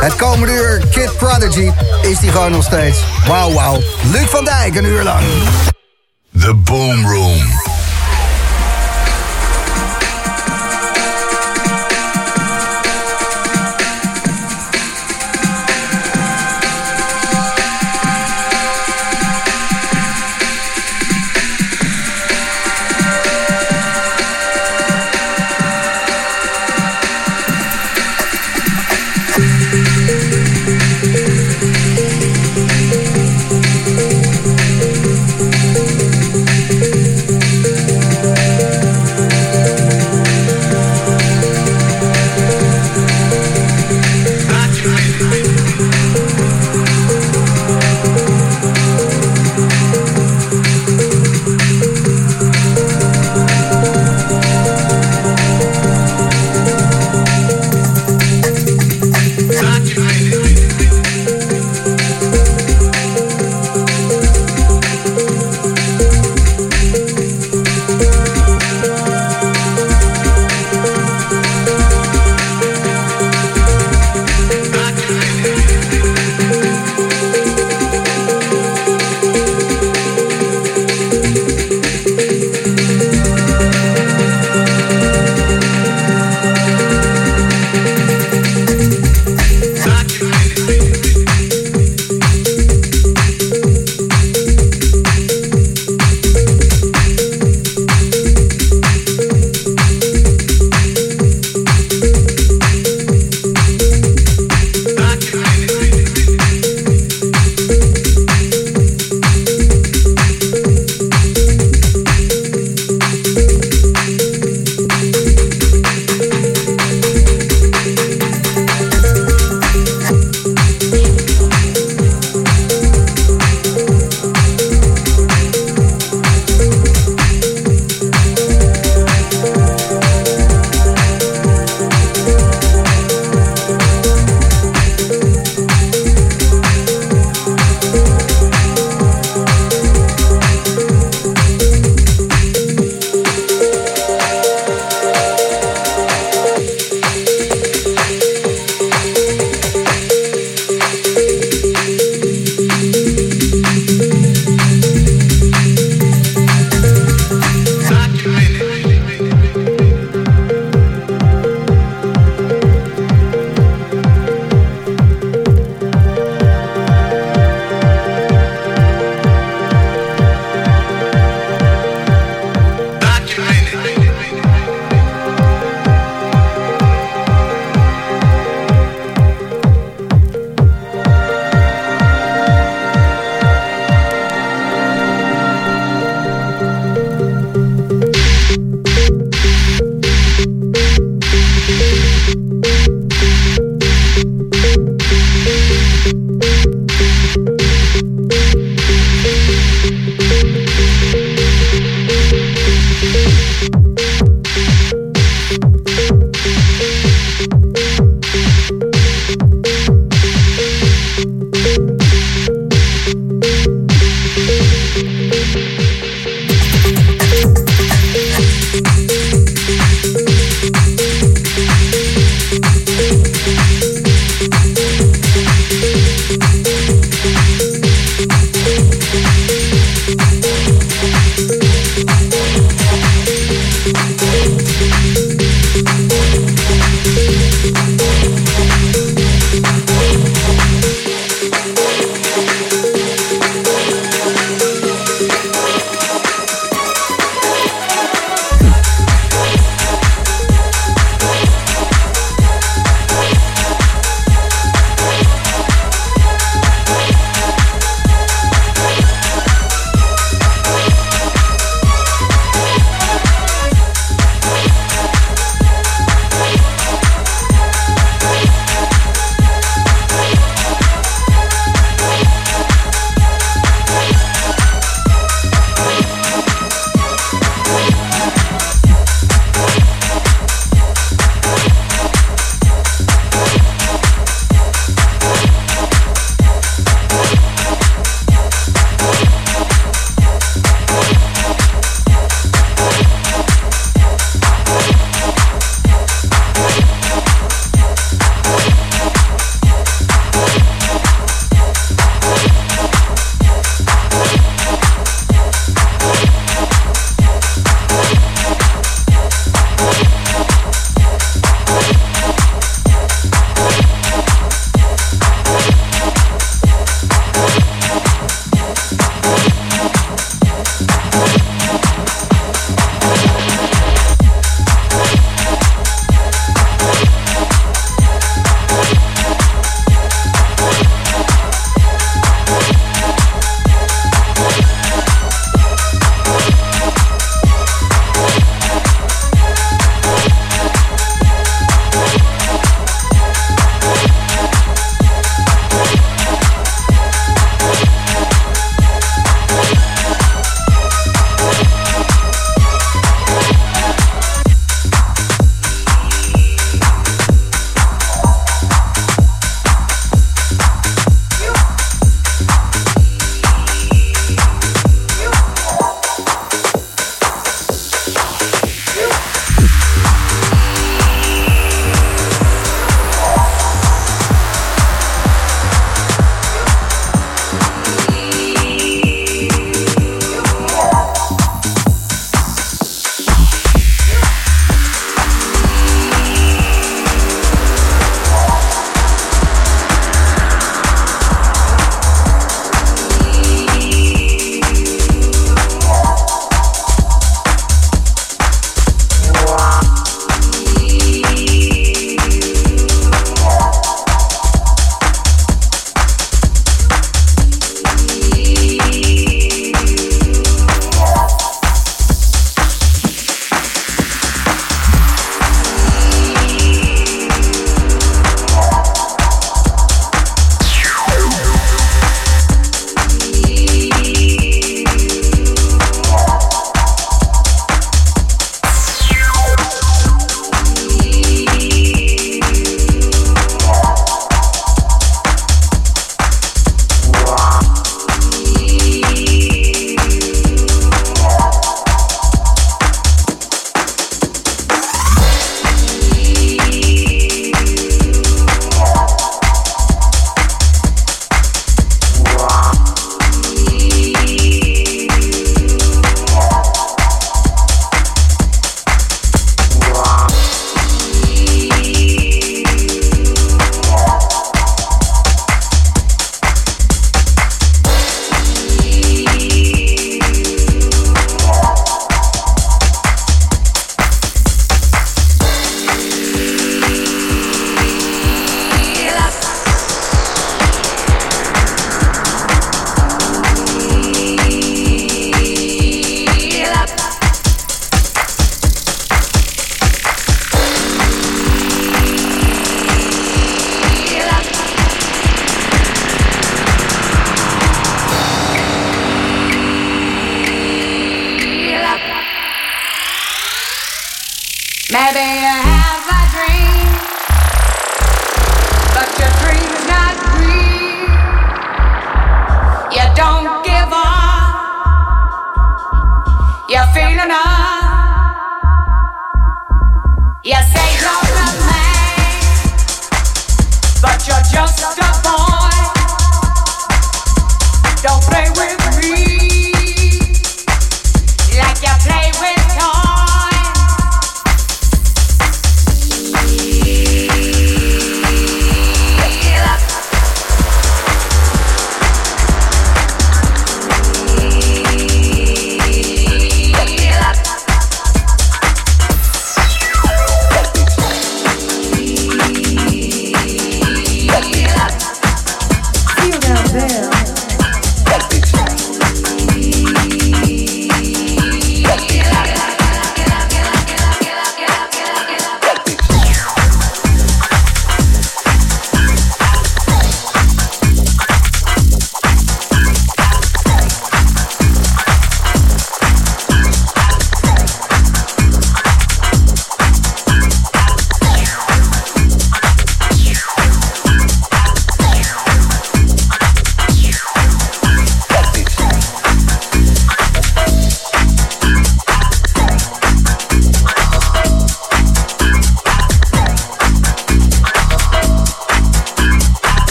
Het komende uur, Kid Prodigy, is die gewoon nog steeds. Wauw, wauw. Luc van Dijk, een uur lang. The Boom Room.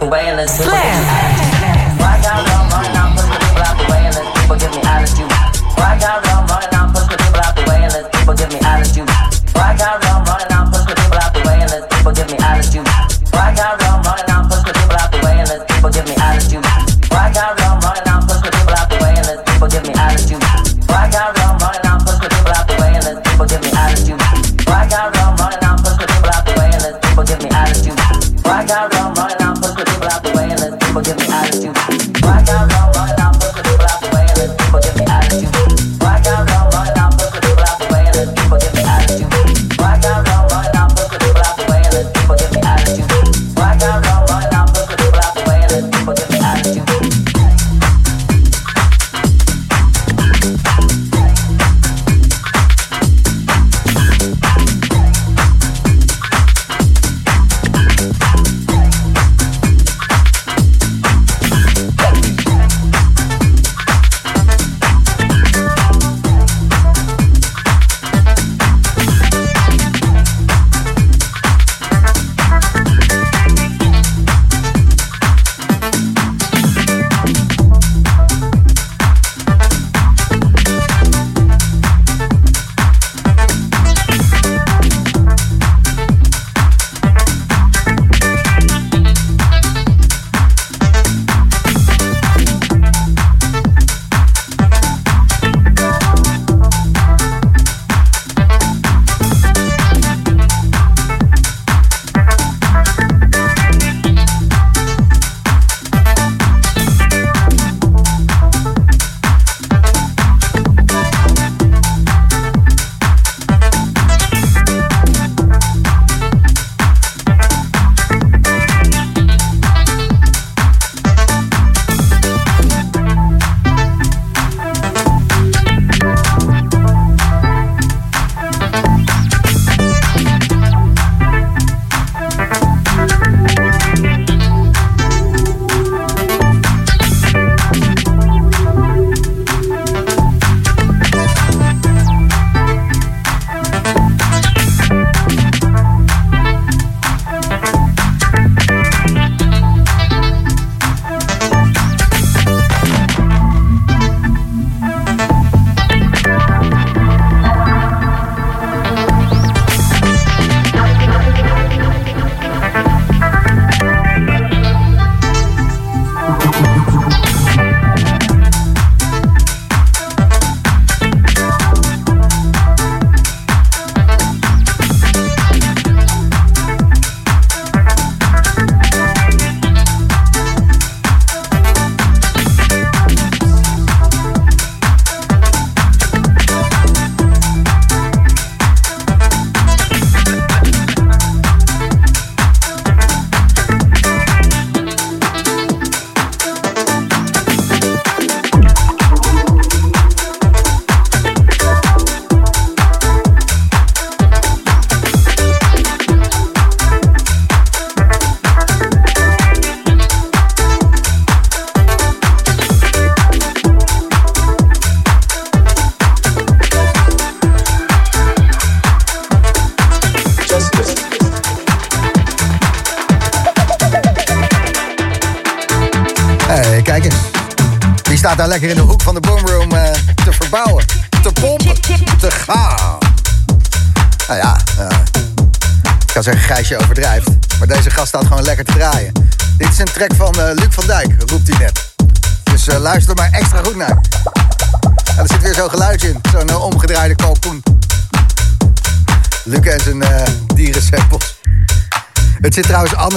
away and let's flip.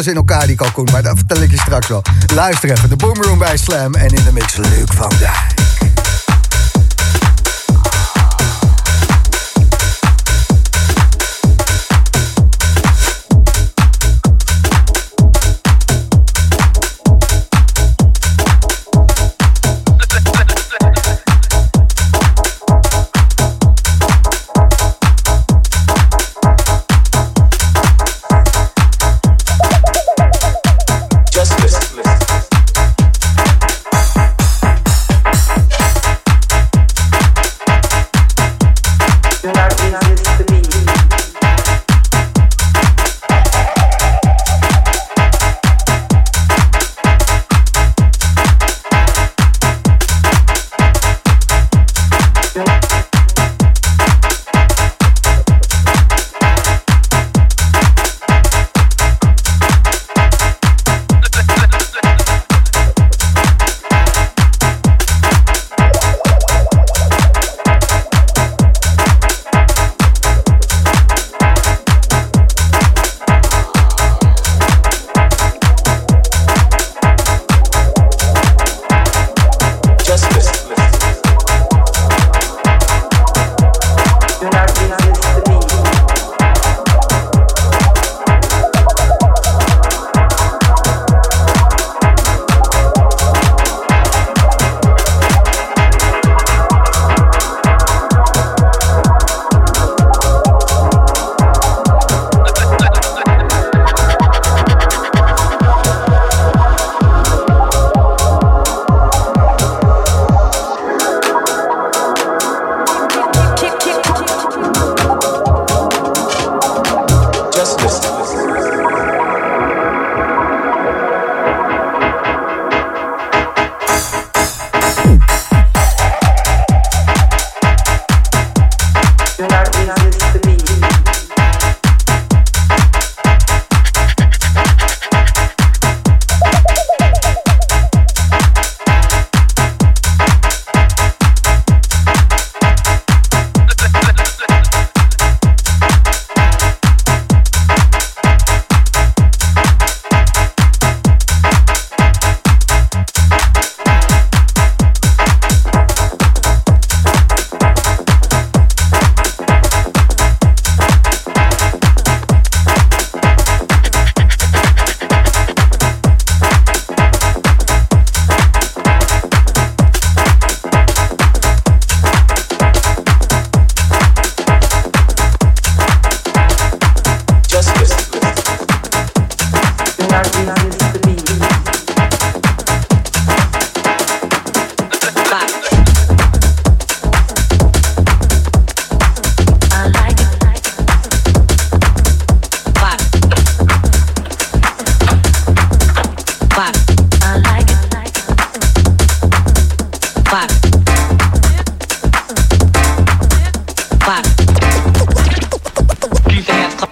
in elkaar, die kalkoen. Maar dat vertel ik je straks wel. Luister even. De Boomroom bij Slam en in de mix leuk van Dijk.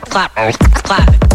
clap, clap.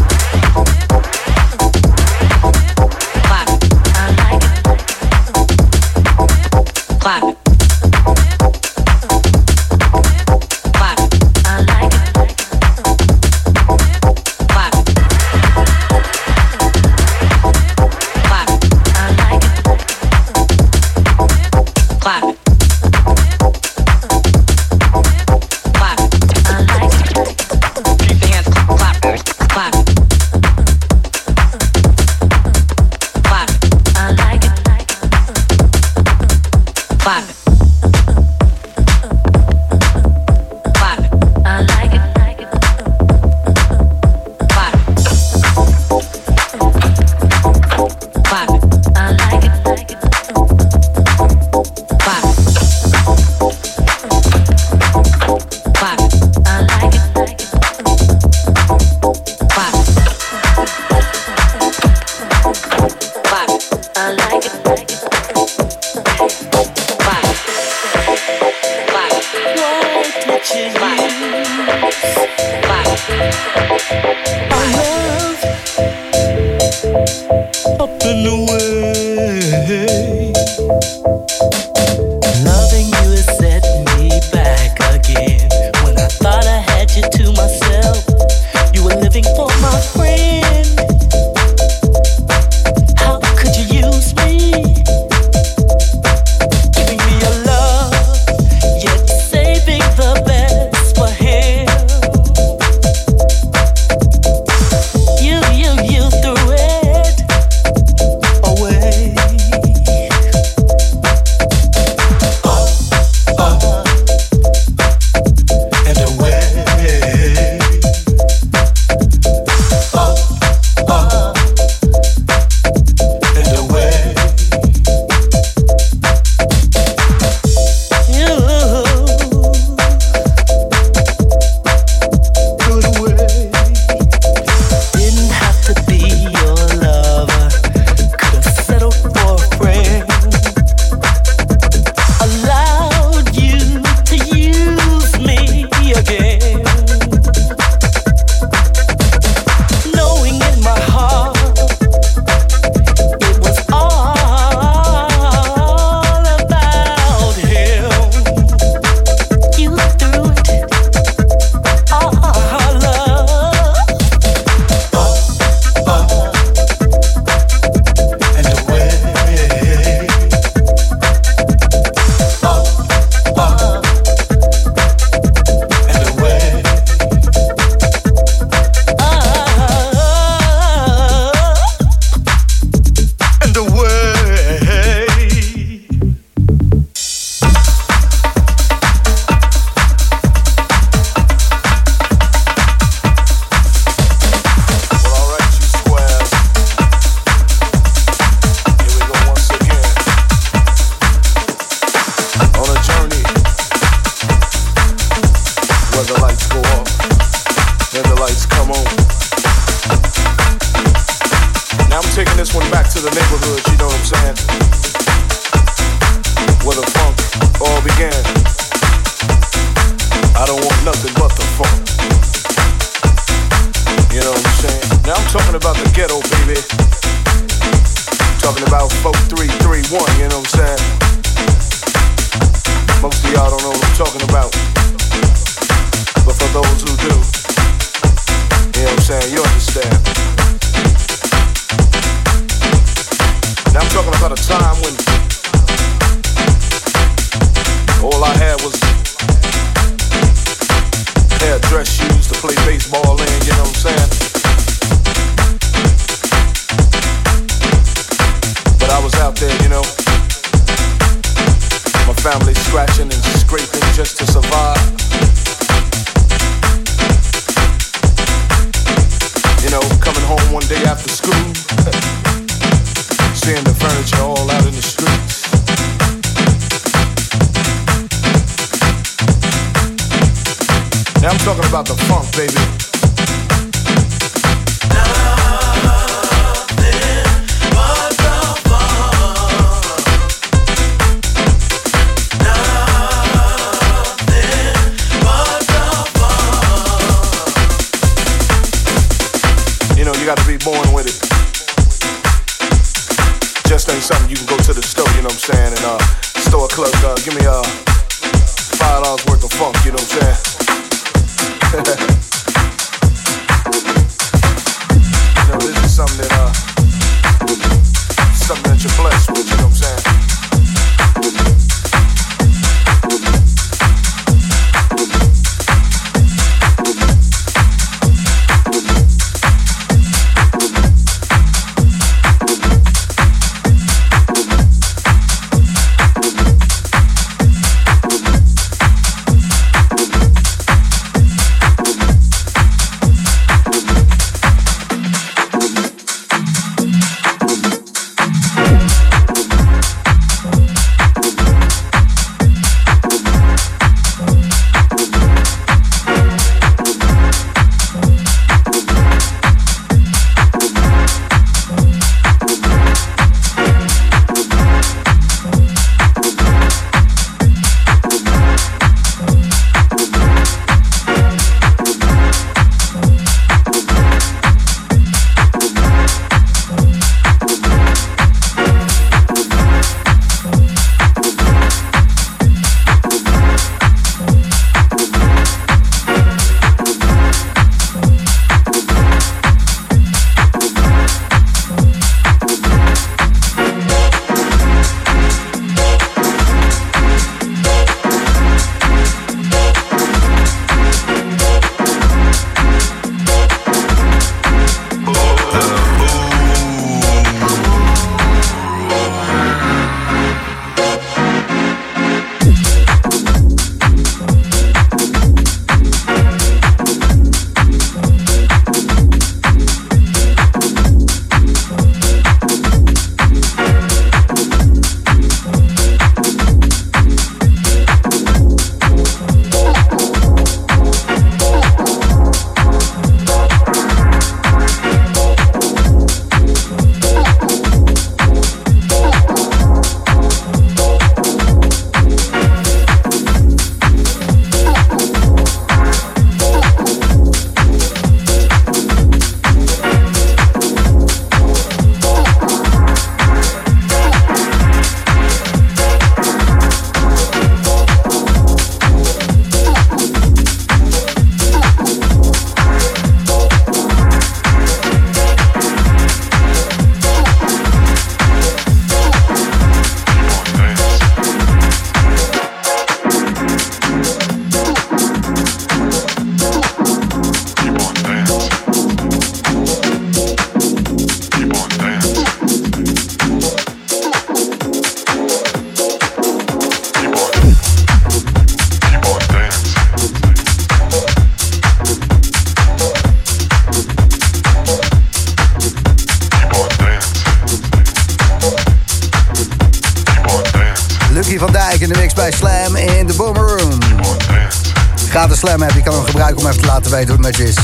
Slam je kan hem gebruiken om even te laten weten hoe het met je is.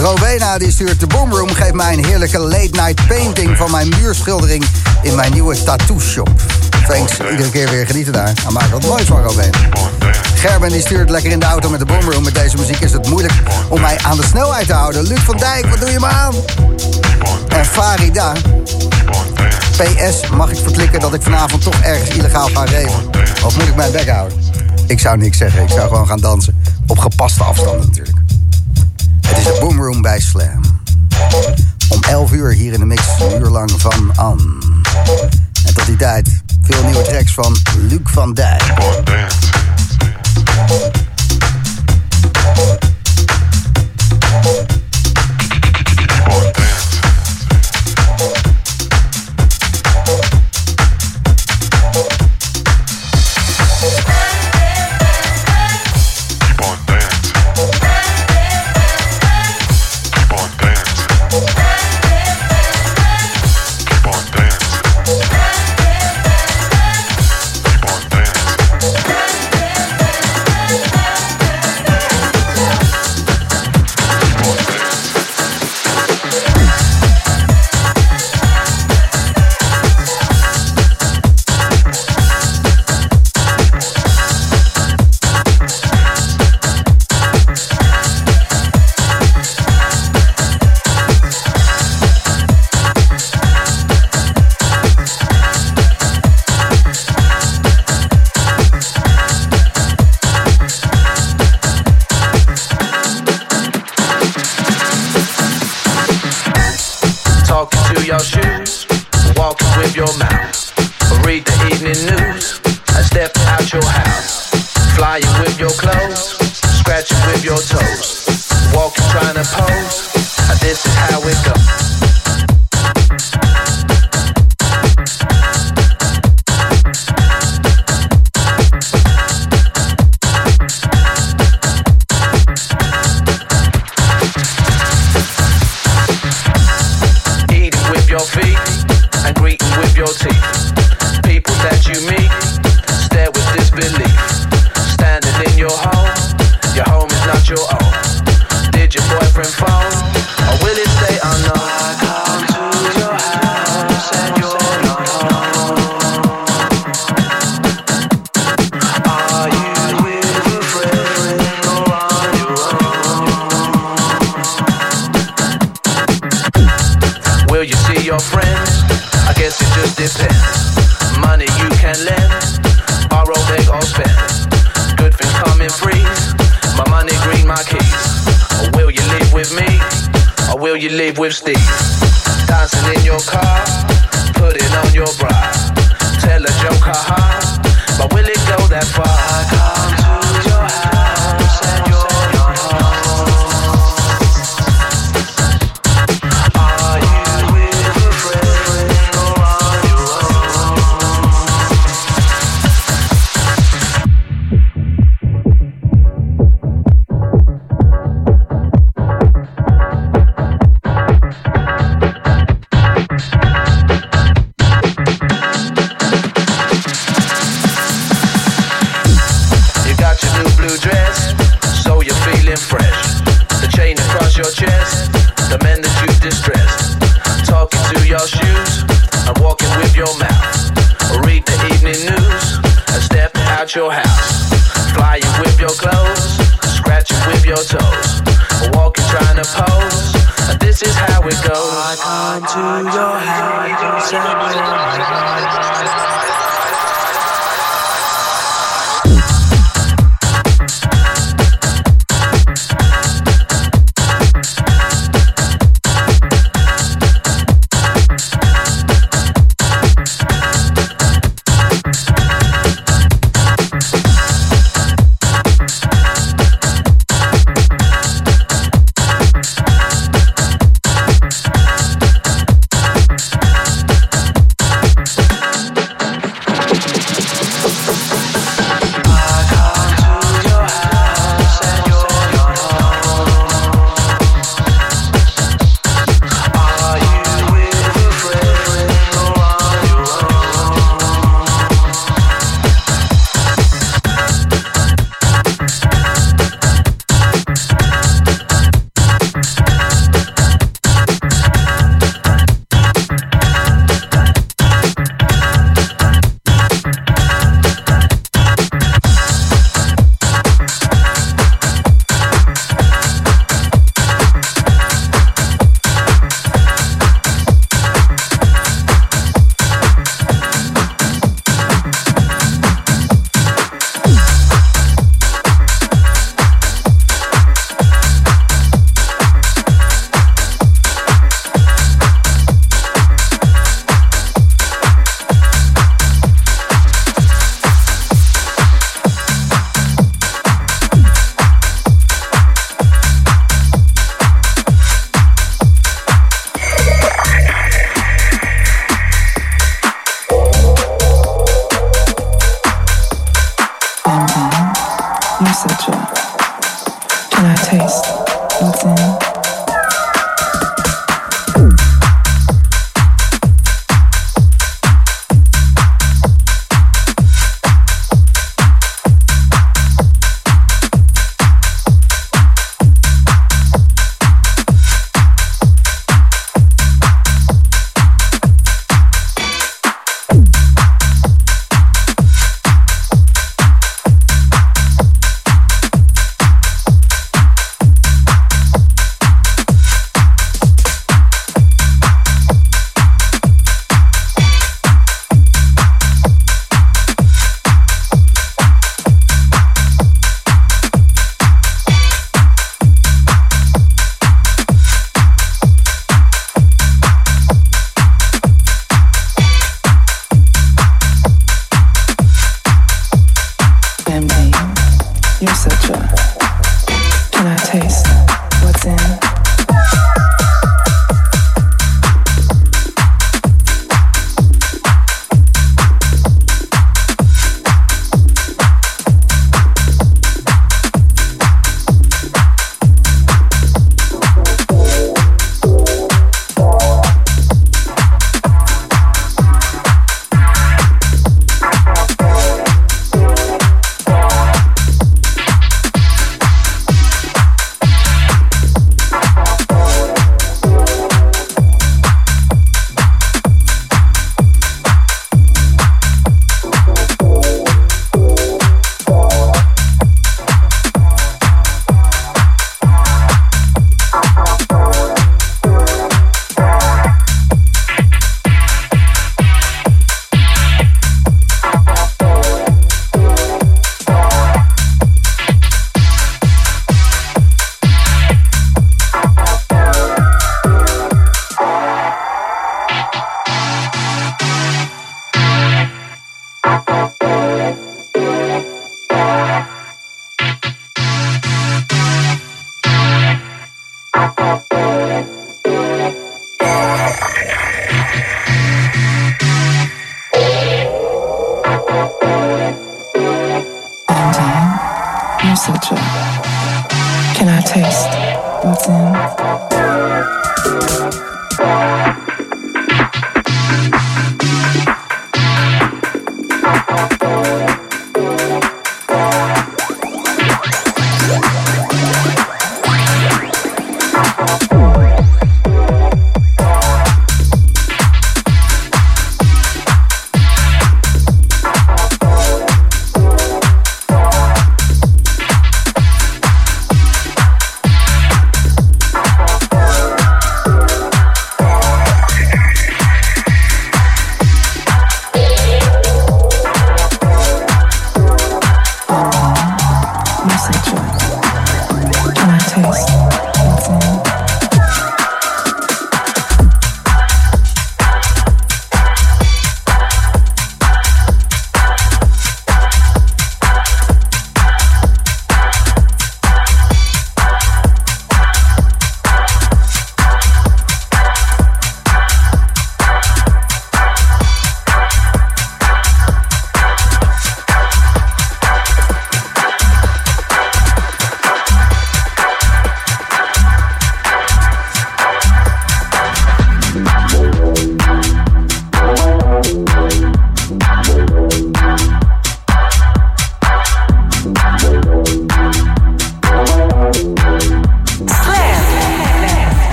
Rowena die stuurt de Boomroom, geeft mij een heerlijke late night painting van mijn muurschildering in mijn nieuwe tattoo shop. Thanks, iedere keer weer genieten daar. Hij maakt wat moois van Rowena. Gerben die stuurt lekker in de auto met de Boomroom. Met deze muziek is het moeilijk om mij aan de snelheid te houden. Luc van Dijk, wat doe je me aan? En Farida. PS, mag ik verklikken dat ik vanavond toch ergens illegaal ga reven? Of moet ik mijn bek houden? Ik zou niks zeggen, ik zou gewoon gaan dansen. Op gepaste afstanden natuurlijk. Het is de Boomroom bij Slam. Om 11 uur hier in de mix, een uur lang van An. En tot die tijd, veel nieuwe tracks van Luc van Dijk. you leave with sticks. Dancing in your car, putting on your bra. Tell a joke, haha. but will it go that far?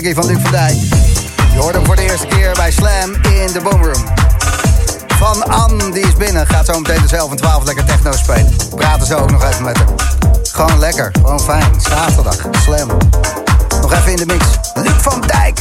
Trackje van Luc van Dijk. Je hoort hem voor de eerste keer bij Slam in de Boomroom. Van Ann, die is binnen. Gaat zo meteen zelf een 12 lekker techno spelen. Praten zo ook nog even met haar. Gewoon lekker, gewoon fijn. Zaterdag, Slam. Nog even in de mix. Luc van Dijk.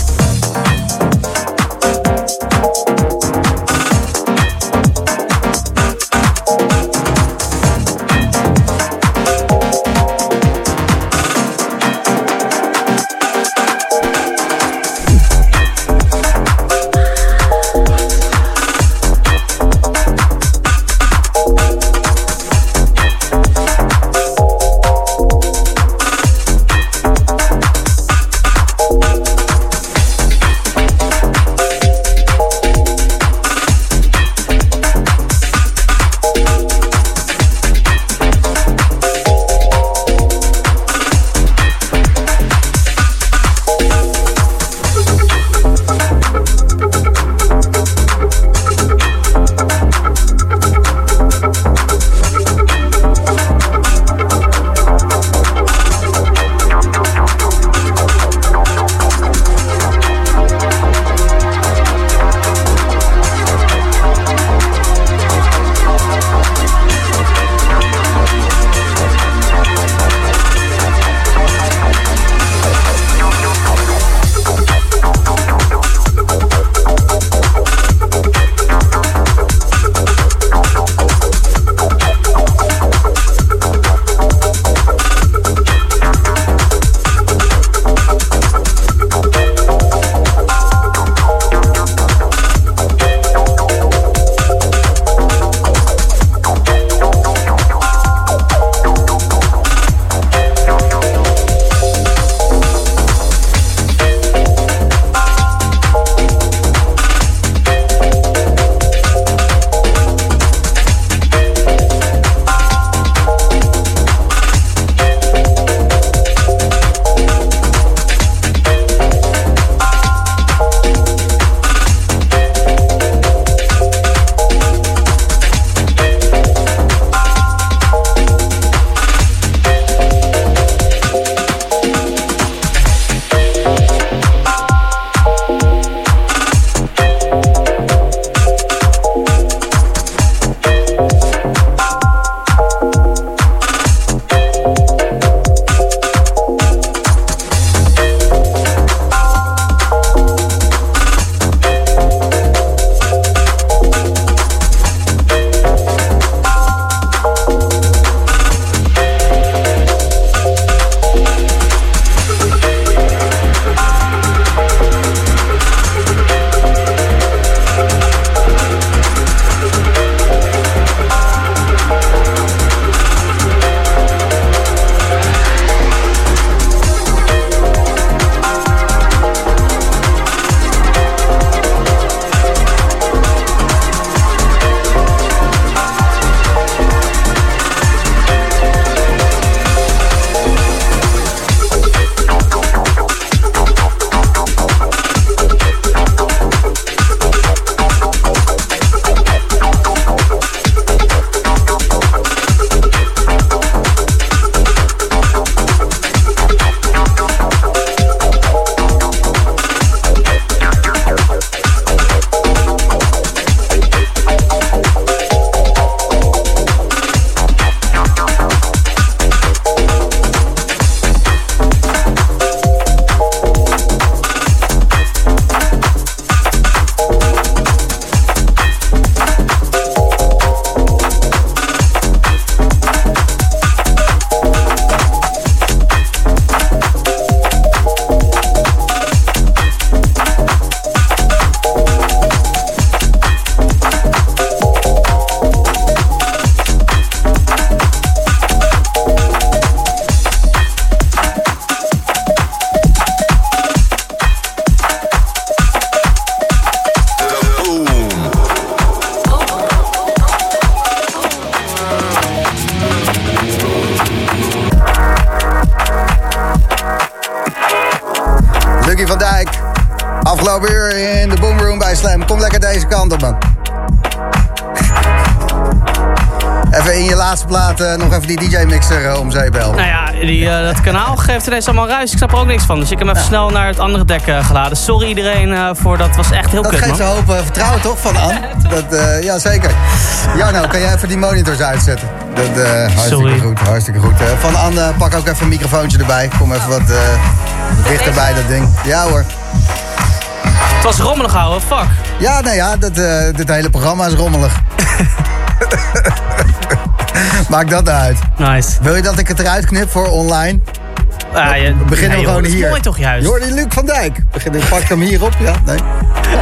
Allemaal ruis. Ik snap er ook niks van. Dus ik heb hem even snel naar het andere dek geladen. Sorry iedereen voor dat. was echt heel dat kut, Dat geeft ze hoop vertrouwen toch van Anne? dat, ja, zeker. Jarno, kan jij even die monitors uitzetten? Dat, hartstikke Sorry. goed, hartstikke goed. van Anne, pak ook even een microfoontje erbij. Kom even wat dichter bij dat ding. Ja hoor. Het was rommelig houden, fuck. Ja, nou ja, dat, dit hele programma is rommelig. Maak dat uit. Nice. Wil je dat ik het eruit knip voor online? Ah, je, beginnen we gewoon hier. mooi toch juist. Jordi Luc van Dijk. Begin, pak hem hier op. Ja, nee.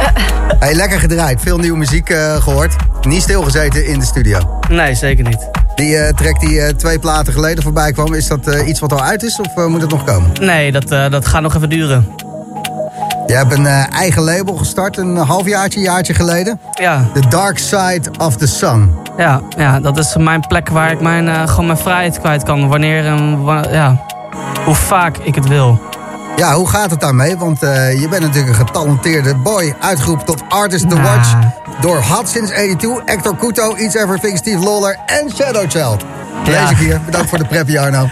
hey, lekker gedraaid. Veel nieuwe muziek uh, gehoord. Niet stilgezeten in de studio. Nee, zeker niet. Die uh, track die uh, twee platen geleden voorbij kwam... is dat iets wat al uit is of moet het nog komen? Nee, dat, dat gaat nog even duren. Je hebt een uh, eigen label gestart een halfjaartje, jaartje geleden. Ja. The Dark Side of the Sun. Ja, ja dat is mijn plek waar ik mijn, uh, gewoon mijn vrijheid kwijt kan. Wanneer en ja, hoe vaak ik het wil. Ja, hoe gaat het daarmee? Want uh, je bent natuurlijk een getalenteerde boy. Uitgeroepen tot Artist to nah. Watch door Hot Since 82, Hector Couto, Eats Everything, Steve Lawler en Shadow Child. Lees ja. ik hier. Bedankt voor de prep, Jarno.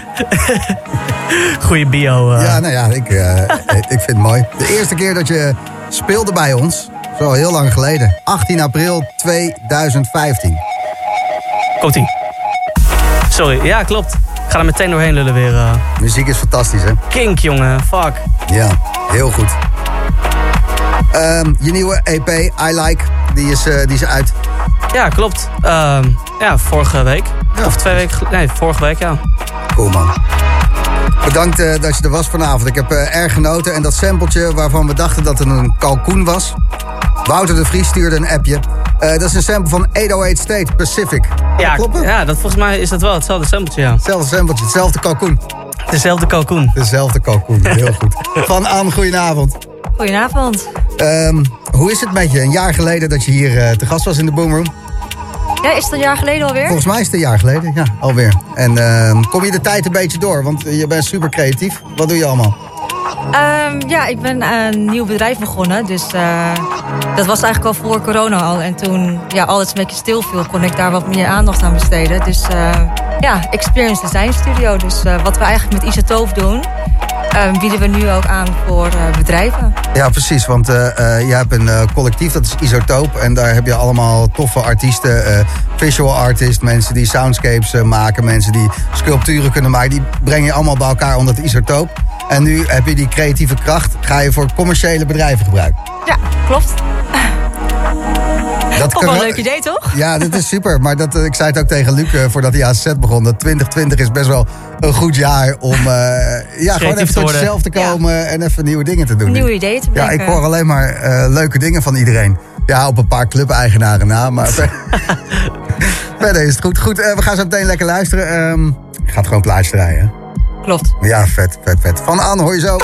Goeie bio. Uh. Ja, nou ja, ik, uh, ik vind het mooi. De eerste keer dat je speelde bij ons, zo heel lang geleden. 18 april 2015. Komt-ie. Sorry, ja, klopt. Ga er meteen doorheen lullen weer. Uh... Muziek is fantastisch, hè? Kink, jongen. Fuck. Ja, heel goed. Um, je nieuwe EP, I Like, die is, uh, die is uit. Ja, klopt. Uh, ja, vorige week. Ja. Of twee weken Nee, vorige week, ja. Cool, man. Bedankt uh, dat je er was vanavond. Ik heb uh, erg genoten. En dat sampletje waarvan we dachten dat het een kalkoen was... Wouter de Vries stuurde een appje. Uh, dat is een sample van 808 State Pacific. Ja, kloppen? Ja, dat, volgens mij is dat wel hetzelfde sampletje, ja. Hetzelfde sampletje, hetzelfde kalkoen. Dezelfde kalkoen. Dezelfde kalkoen, heel goed. Van Anne, goedenavond. Goedenavond. Um, hoe is het met je? Een jaar geleden dat je hier uh, te gast was in de Boomroom. Ja, is het een jaar geleden alweer? Volgens mij is het een jaar geleden, ja, alweer. En uh, kom je de tijd een beetje door? Want je bent super creatief. Wat doe je allemaal? Um, ja, ik ben een nieuw bedrijf begonnen. Dus uh, dat was eigenlijk al voor corona al. En toen ja, alles een beetje stil viel, kon ik daar wat meer aandacht aan besteden. Dus uh, ja, Experience Design Studio. Dus uh, wat we eigenlijk met Isotoop doen... Uh, bieden we nu ook aan voor bedrijven. Ja, precies. Want je hebt een collectief, dat is Isotoop. En daar heb je allemaal toffe artiesten. visual artists, mensen die soundscapes maken. Mensen die sculpturen kunnen maken. Die breng je allemaal bij elkaar onder het Isotoop. En nu heb je die creatieve kracht. Ga je voor commerciële bedrijven gebruiken. Ja, klopt. Dat kan wel een leuk idee, toch? Ja, dat is super. Maar dat, ik zei het ook tegen Luc voordat hij aan set begon. Dat 2020 is best wel een goed jaar om uh, ja, gewoon even tot jezelf te komen ja. en even nieuwe dingen te doen. Nieuwe ideeën te brengen. Ja, ik hoor alleen maar uh, leuke dingen van iedereen. Ja, op een paar club-eigenaren na, maar verder is het goed. Goed, uh, we gaan zo meteen lekker luisteren. Um, gaat gewoon plaatjes draaien. Klopt. Ja, vet, vet, vet. Van Anne hoor je zo.